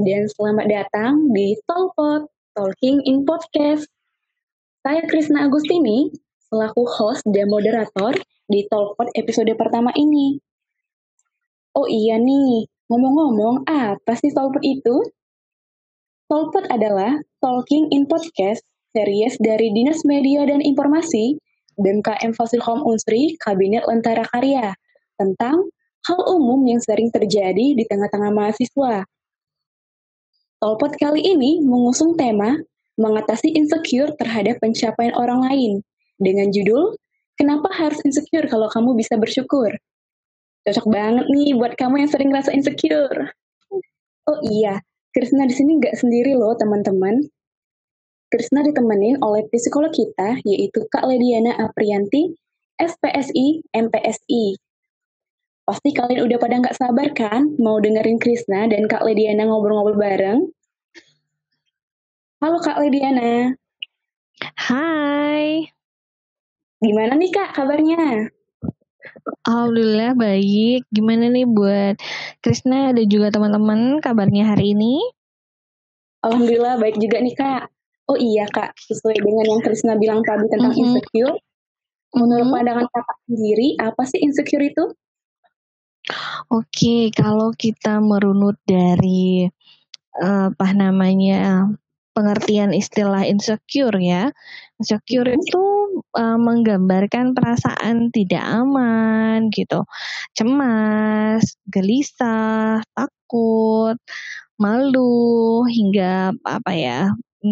dan selamat datang di Tolpot, Talking in Podcast. Saya Krisna Agustini, selaku host dan moderator di Tolpot episode pertama ini. Oh iya nih, ngomong-ngomong, apa sih Tolpot itu? Tolpot adalah Talking in Podcast, series dari Dinas Media dan Informasi BMKM Fasilkom Unsri Kabinet Lentera Karya tentang hal umum yang sering terjadi di tengah-tengah mahasiswa. Tolpot kali ini mengusung tema mengatasi insecure terhadap pencapaian orang lain dengan judul Kenapa harus insecure kalau kamu bisa bersyukur? Cocok banget nih buat kamu yang sering rasa insecure. Oh iya, Krisna di sini nggak sendiri loh teman-teman. Krisna ditemenin oleh psikolog kita yaitu Kak Lediana Aprianti, SPSI, MPSI. Pasti kalian udah pada nggak sabar kan mau dengerin Krisna dan Kak Lediana ngobrol-ngobrol bareng? Halo Kak Lediana. Hai. Gimana nih Kak kabarnya? Alhamdulillah baik. Gimana nih buat Krisna dan juga teman-teman kabarnya hari ini? Alhamdulillah baik juga nih Kak. Oh iya Kak, sesuai dengan yang Krisna bilang tadi tentang mm -hmm. insecure, menurut mm -hmm. pandangan Kakak sendiri, apa sih insecure itu? Oke, kalau kita merunut dari uh, apa namanya pengertian istilah insecure ya, insecure itu uh, menggambarkan perasaan tidak aman gitu, cemas, gelisah, takut, malu hingga apa ya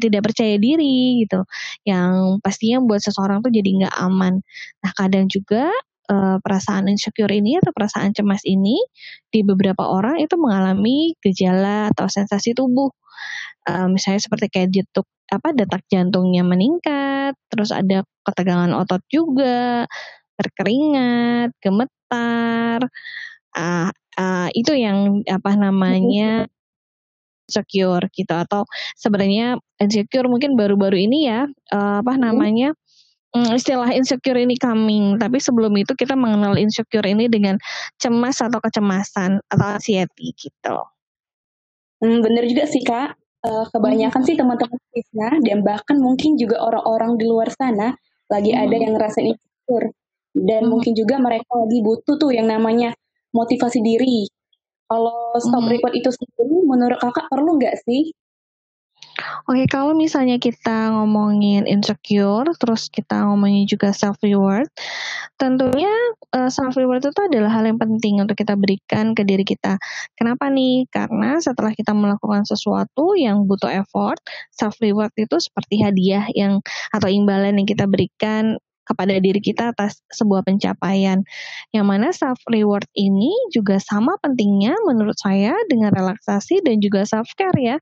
tidak percaya diri gitu, yang pastinya buat seseorang tuh jadi nggak aman. Nah kadang juga uh, perasaan insecure ini atau perasaan cemas ini di beberapa orang itu mengalami gejala atau sensasi tubuh. Uh, misalnya seperti kayak detuk apa detak jantungnya meningkat, terus ada ketegangan otot juga, berkeringat, gemetar. Uh, uh, itu yang apa namanya insecure gitu atau sebenarnya insecure mungkin baru-baru ini ya uh, apa namanya Hmm, istilah insecure ini coming, tapi sebelum itu kita mengenal insecure ini dengan cemas atau kecemasan atau anxiety gitu. Hmm, bener juga sih kak. Uh, kebanyakan hmm. sih teman-teman Krisna dan bahkan mungkin juga orang-orang di luar sana lagi hmm. ada yang ngerasa insecure dan hmm. mungkin juga mereka lagi butuh tuh yang namanya motivasi diri. Kalau stop hmm. record itu sendiri, menurut kakak perlu nggak sih Oke, kalau misalnya kita ngomongin insecure, terus kita ngomongin juga self reward, tentunya uh, eh, self reward itu adalah hal yang penting untuk kita berikan ke diri kita. Kenapa nih? Karena setelah kita melakukan sesuatu yang butuh effort, self reward itu seperti hadiah yang atau imbalan yang kita berikan kepada diri kita atas sebuah pencapaian. Yang mana self reward ini juga sama pentingnya menurut saya dengan relaksasi dan juga self care ya.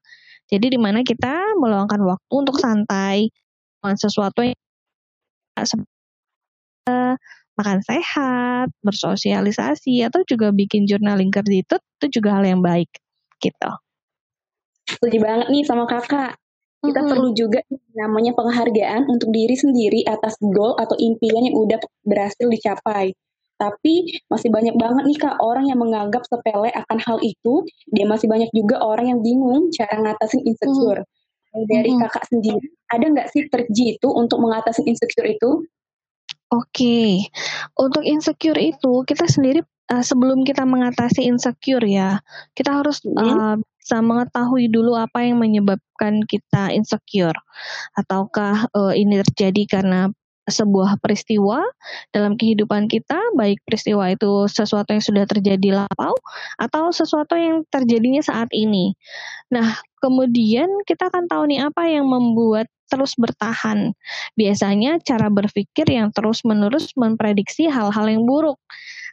Jadi di mana kita meluangkan waktu untuk santai, melakukan sesuatu yang makan sehat, bersosialisasi, atau juga bikin journaling itu, itu juga hal yang baik gitu. Setuju banget nih sama kakak. Kita mm -hmm. perlu juga namanya penghargaan untuk diri sendiri atas goal atau impian yang udah berhasil dicapai. Tapi masih banyak banget nih kak orang yang menganggap sepele akan hal itu. Dia masih banyak juga orang yang bingung cara ngatasin insecure. Hmm. Dari hmm. kakak sendiri, ada nggak sih trik itu untuk mengatasi insecure itu? Oke, okay. untuk insecure itu kita sendiri uh, sebelum kita mengatasi insecure ya, kita harus hmm. uh, bisa mengetahui dulu apa yang menyebabkan kita insecure, ataukah uh, ini terjadi karena sebuah peristiwa dalam kehidupan kita, baik peristiwa itu sesuatu yang sudah terjadi lampau atau sesuatu yang terjadinya saat ini. Nah, kemudian kita akan tahu nih apa yang membuat terus bertahan. Biasanya cara berpikir yang terus-menerus memprediksi hal-hal yang buruk.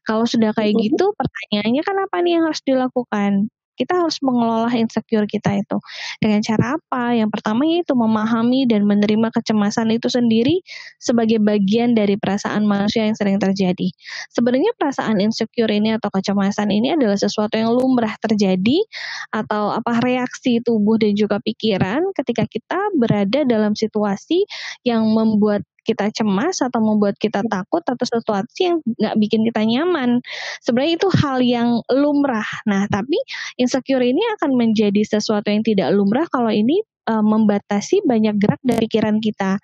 Kalau sudah kayak gitu, pertanyaannya kan apa nih yang harus dilakukan? Kita harus mengelola insecure kita itu dengan cara apa? Yang pertama yaitu memahami dan menerima kecemasan itu sendiri sebagai bagian dari perasaan manusia yang sering terjadi. Sebenarnya perasaan insecure ini atau kecemasan ini adalah sesuatu yang lumrah terjadi atau apa reaksi tubuh dan juga pikiran ketika kita berada dalam situasi yang membuat kita cemas atau membuat kita takut atau sesuatu yang nggak bikin kita nyaman. Sebenarnya itu hal yang lumrah. Nah, tapi insecure ini akan menjadi sesuatu yang tidak lumrah kalau ini uh, membatasi banyak gerak dari pikiran kita.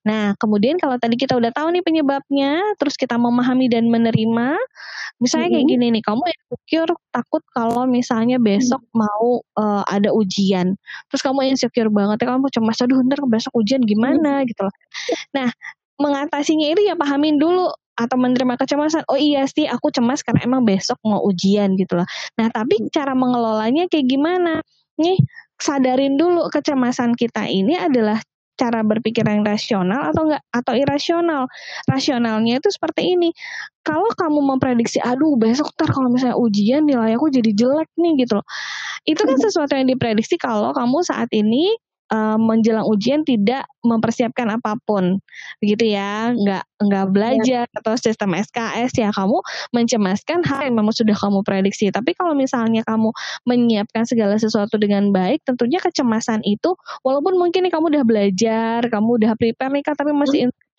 Nah, kemudian kalau tadi kita udah tahu nih penyebabnya, terus kita memahami dan menerima, misalnya kayak gini nih, kamu insecure takut kalau misalnya besok mm. mau uh, ada ujian, terus kamu insecure banget, ya kamu cemas, aduh ntar besok ujian gimana gitu loh. Nah, mengatasinya itu ya pahamin dulu atau menerima kecemasan. Oh iya sih, aku cemas karena emang besok mau ujian gitu loh. Nah, tapi cara mengelolanya kayak gimana? Nih, sadarin dulu kecemasan kita ini adalah cara berpikir yang rasional atau enggak atau irasional. Rasionalnya itu seperti ini. Kalau kamu memprediksi, aduh besok ntar kalau misalnya ujian nilai aku jadi jelek nih gitu loh. Itu kan sesuatu yang diprediksi kalau kamu saat ini uh, menjelang ujian tidak mempersiapkan apa pun, begitu ya, nggak nggak iya. belajar ya. atau sistem SKS ya kamu mencemaskan hal yang memang sudah kamu prediksi. Tapi kalau misalnya kamu menyiapkan segala sesuatu dengan baik, tentunya kecemasan itu, walaupun mungkin nih kamu udah belajar, kamu udah prepare nih, tapi masih hmm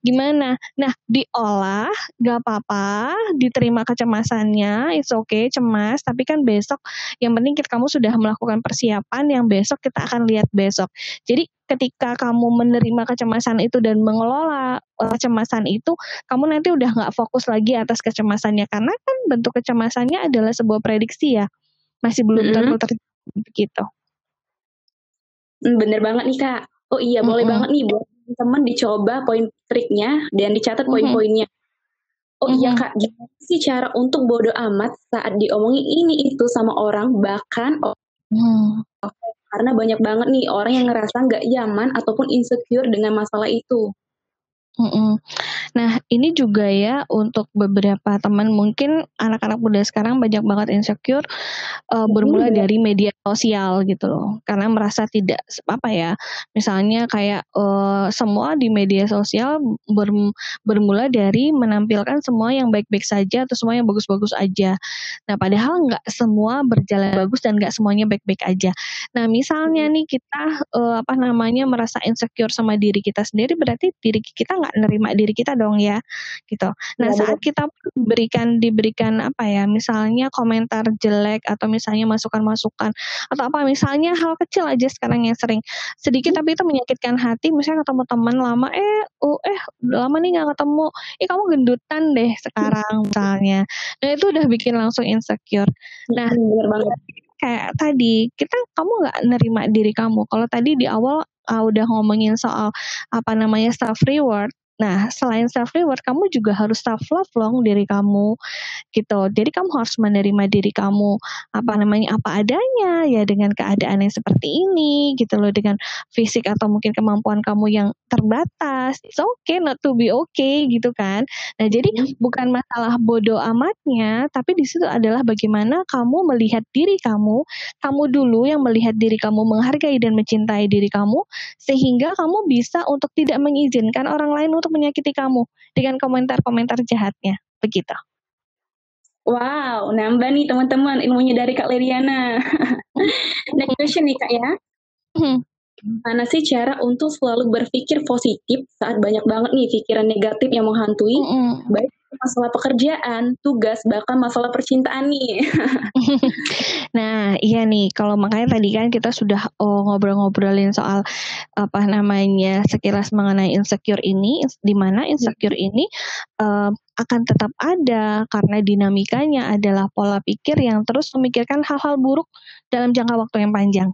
gimana? Nah, diolah, gak apa-apa, diterima kecemasannya, it's okay, cemas, tapi kan besok yang penting kita, kamu sudah melakukan persiapan yang besok kita akan lihat besok. Jadi ketika kamu menerima kecemasan itu dan mengelola eh, kecemasan itu, kamu nanti udah nggak fokus lagi atas kecemasannya karena kan bentuk kecemasannya adalah sebuah prediksi ya, masih belum tentu terjadi begitu. Hmm, bener banget nih kak. Oh iya, mm -hmm. boleh banget nih buat teman dicoba poin triknya dan dicatat poin-poinnya. Oh iya kak, gimana sih cara untuk bodoh amat saat diomongin ini itu sama orang bahkan oh, hmm. karena banyak banget nih orang yang ngerasa nggak nyaman ataupun insecure dengan masalah itu. Mm-mm. Nah, ini juga ya untuk beberapa teman mungkin anak-anak muda sekarang banyak banget insecure uh, bermula mm. dari media sosial gitu loh. Karena merasa tidak apa ya, misalnya kayak uh, semua di media sosial ber, bermula dari menampilkan semua yang baik-baik saja atau semua yang bagus-bagus aja. Nah, padahal nggak semua berjalan bagus dan nggak semuanya baik-baik aja. Nah, misalnya nih kita uh, apa namanya merasa insecure sama diri kita sendiri berarti diri kita nggak nerima diri kita dong ya gitu. Nah ya, saat kita berikan diberikan apa ya misalnya komentar jelek atau misalnya masukan-masukan atau apa misalnya hal kecil aja sekarang yang sering sedikit hmm. tapi itu menyakitkan hati misalnya ketemu teman lama eh uh, eh lama nih nggak ketemu eh kamu gendutan deh sekarang misalnya. Nah itu udah bikin langsung insecure. Nah bener banget. kayak tadi kita kamu nggak nerima diri kamu. Kalau tadi di awal uh, udah ngomongin soal apa namanya self reward Nah, selain self reward, kamu juga harus self love loh diri kamu, gitu. Jadi kamu harus menerima diri kamu apa namanya apa adanya ya dengan keadaan yang seperti ini, gitu loh, dengan fisik atau mungkin kemampuan kamu yang terbatas. It's okay not to be okay, gitu kan. Nah, jadi hmm. bukan masalah bodoh amatnya, tapi di situ adalah bagaimana kamu melihat diri kamu, kamu dulu yang melihat diri kamu menghargai dan mencintai diri kamu, sehingga kamu bisa untuk tidak mengizinkan orang lain untuk menyakiti kamu dengan komentar-komentar jahatnya. Begitu. Wow, nambah nih teman-teman ilmunya dari Kak Leriana. Next question nih Kak ya. Hmm. Mana sih cara untuk selalu berpikir positif saat banyak banget nih pikiran negatif yang menghantui, mm -hmm. baik masalah pekerjaan, tugas, bahkan masalah percintaan nih. nah, iya nih, kalau makanya tadi kan kita sudah oh, ngobrol-ngobrolin soal apa namanya sekilas mengenai insecure ini, di mana insecure ini uh, akan tetap ada karena dinamikanya adalah pola pikir yang terus memikirkan hal-hal buruk dalam jangka waktu yang panjang.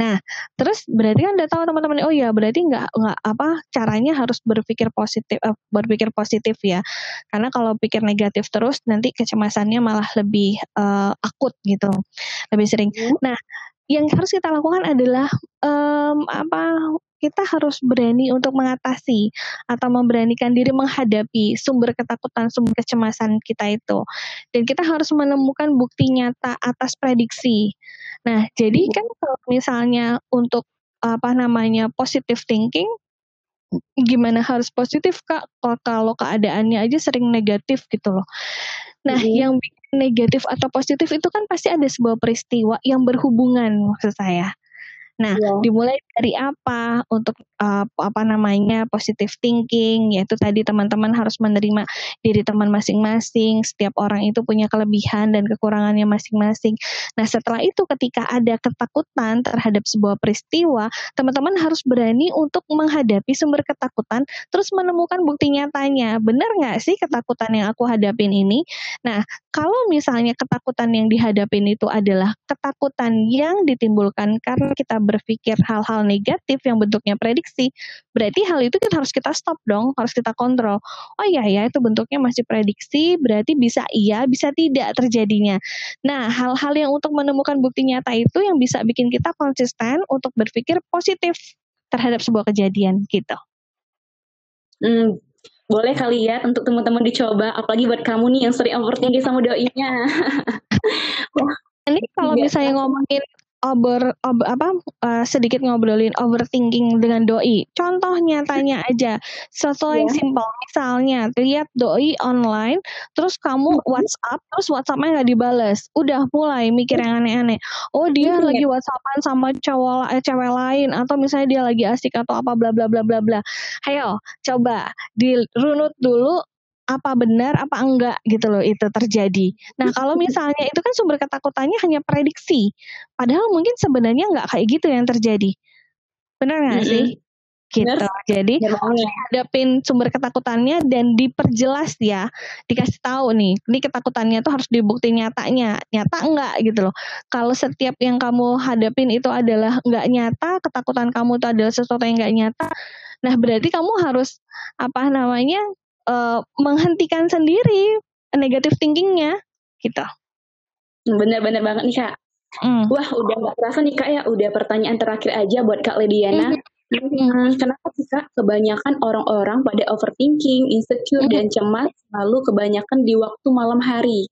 Nah, terus berarti kan udah tahu teman-teman, oh ya berarti nggak nggak apa caranya harus berpikir positif, uh, berpikir positif ya, karena kalau pikir negatif terus nanti kecemasannya malah lebih uh, akut gitu, lebih sering. Hmm. Nah, yang harus kita lakukan adalah um, apa kita harus berani untuk mengatasi atau memberanikan diri menghadapi sumber ketakutan, sumber kecemasan kita itu. Dan kita harus menemukan bukti nyata atas prediksi. Nah, jadi kan kalau misalnya untuk apa namanya positive thinking, gimana harus positif kak? Kalau keadaannya aja sering negatif gitu loh. Nah, hmm. yang negatif atau positif itu kan pasti ada sebuah peristiwa yang berhubungan maksud saya. Nah, ya. dimulai dari apa untuk uh, apa namanya positive thinking yaitu tadi teman-teman harus menerima diri teman masing-masing setiap orang itu punya kelebihan dan kekurangannya masing-masing. Nah setelah itu ketika ada ketakutan terhadap sebuah peristiwa teman-teman harus berani untuk menghadapi sumber ketakutan terus menemukan bukti nyatanya. Benar nggak sih ketakutan yang aku hadapin ini? Nah kalau misalnya ketakutan yang dihadapin itu adalah ketakutan yang ditimbulkan karena kita berpikir hal-hal negatif yang bentuknya prediksi, berarti hal itu kita harus kita stop dong, harus kita kontrol. Oh iya ya, itu bentuknya masih prediksi, berarti bisa iya, bisa tidak terjadinya. Nah, hal-hal yang untuk menemukan bukti nyata itu yang bisa bikin kita konsisten untuk berpikir positif terhadap sebuah kejadian gitu. Hmm, boleh kali ya untuk teman-teman dicoba, apalagi buat kamu nih yang sering overthinking sama doinya. Ini kalau iya. misalnya ngomongin over, over apa uh, sedikit ngobrolin overthinking dengan doi. Contoh nyatanya aja, sesuatu yeah. yang simpel. Misalnya, lihat doi online, terus kamu mm-hmm. WhatsApp, terus WhatsAppnya nggak dibales, udah mulai mikir yang aneh-aneh. Oh dia mm-hmm. lagi WhatsAppan sama cowok eh, cewek lain, atau misalnya dia lagi asik atau apa bla bla bla bla bla. Ayo, coba dirunut dulu apa benar apa enggak gitu loh itu terjadi. Nah kalau misalnya itu kan sumber ketakutannya hanya prediksi, padahal mungkin sebenarnya enggak kayak gitu yang terjadi. Benar nggak sih? Gitu. Bener. Jadi hadapin sumber ketakutannya dan diperjelas ya, dikasih tahu nih, ini ketakutannya tuh harus dibukti nyatanya, nyata enggak gitu loh. Kalau setiap yang kamu hadapin itu adalah enggak nyata, ketakutan kamu itu adalah sesuatu yang enggak nyata, nah berarti kamu harus apa namanya uh, menghentikan sendiri negatif thinkingnya gitu. Bener-bener banget nih kak. Mm. Wah udah nggak terasa nih kak ya, udah pertanyaan terakhir aja buat kak Lediana. Mm. Hmm, kenapa sih kak kebanyakan orang-orang pada overthinking, insecure, mm. dan cemas lalu kebanyakan di waktu malam hari?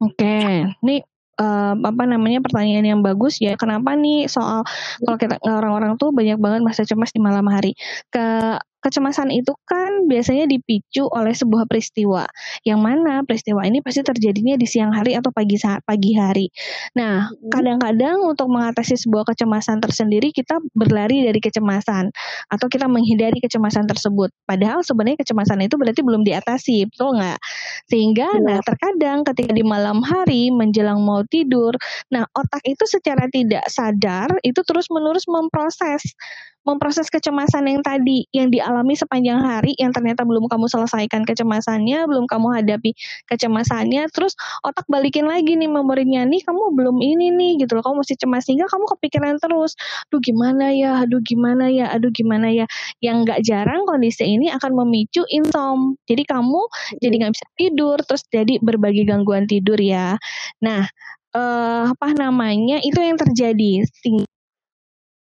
Oke, okay. nih uh, apa namanya pertanyaan yang bagus ya. Kenapa nih soal kalau kita orang-orang tuh banyak banget masa cemas di malam hari? Ke Kecemasan itu kan biasanya dipicu oleh sebuah peristiwa, yang mana peristiwa ini pasti terjadinya di siang hari atau pagi pagi hari. Nah, kadang-kadang untuk mengatasi sebuah kecemasan tersendiri kita berlari dari kecemasan atau kita menghindari kecemasan tersebut. Padahal sebenarnya kecemasan itu berarti belum diatasi, betul nggak? Sehingga, nah terkadang ketika di malam hari menjelang mau tidur, nah otak itu secara tidak sadar itu terus menerus memproses memproses kecemasan yang tadi yang dialami sepanjang hari yang ternyata belum kamu selesaikan kecemasannya, belum kamu hadapi kecemasannya, terus otak balikin lagi nih memorinya nih kamu belum ini nih gitu loh, kamu masih cemas sehingga kamu kepikiran terus, aduh gimana ya, aduh gimana ya, aduh gimana ya, yang nggak jarang kondisi ini akan memicu insom, jadi kamu jadi nggak bisa tidur, terus jadi berbagai gangguan tidur ya. Nah, eh, apa namanya? Itu yang terjadi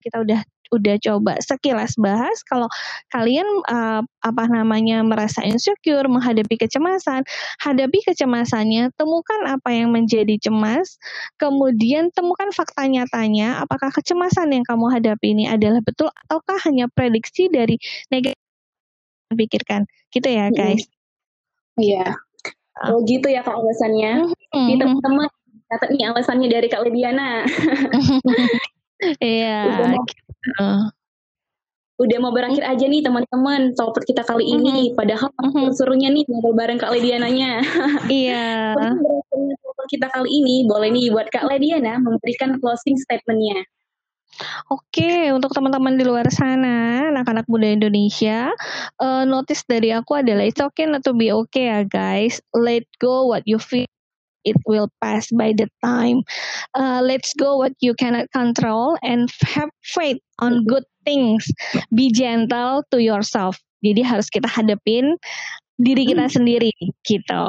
kita udah udah coba sekilas bahas kalau kalian uh, apa namanya merasa insecure menghadapi kecemasan, hadapi kecemasannya, temukan apa yang menjadi cemas, kemudian temukan fakta nyatanya apakah kecemasan yang kamu hadapi ini adalah betul ataukah hanya prediksi dari negatif pikirkan. Gitu ya, guys. Iya. Oh gitu ya Kak alasannya. Mm-hmm. Di teman-teman catat nih alasannya dari Kak Lidiana. Iya. Uh. Udah mau berakhir aja nih teman-teman topik kita kali ini. Mm-hmm. Padahal mm-hmm. serunya nih ngobrol bareng Kak Lediananya. Iya. topik kita kali ini boleh nih buat Kak Lediana memberikan closing statementnya. Oke, untuk teman-teman di luar sana, anak-anak muda Indonesia, uh, notice dari aku adalah it's okay not to be okay ya guys. Let go what you feel it will pass by the time. Uh, let's go what you cannot control and have faith on good things. Be gentle to yourself. Jadi harus kita hadapin diri kita hmm. sendiri gitu.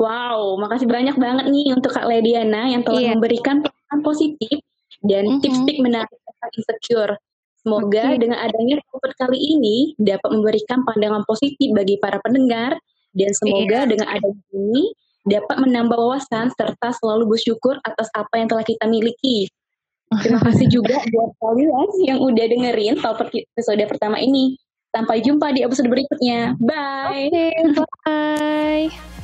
Wow, makasih banyak banget nih untuk Kak Lediana yang telah yeah. memberikan pesan positif dan mm -hmm. tips-tips menarik tentang insecure. Semoga okay. dengan adanya topik kali ini dapat memberikan pandangan positif bagi para pendengar dan semoga yeah. dengan adanya ini dapat menambah wawasan serta selalu bersyukur atas apa yang telah kita miliki. Terima kasih juga buat kalian yang udah dengerin topik episode pertama ini. Sampai jumpa di episode berikutnya. Bye. Okay, bye.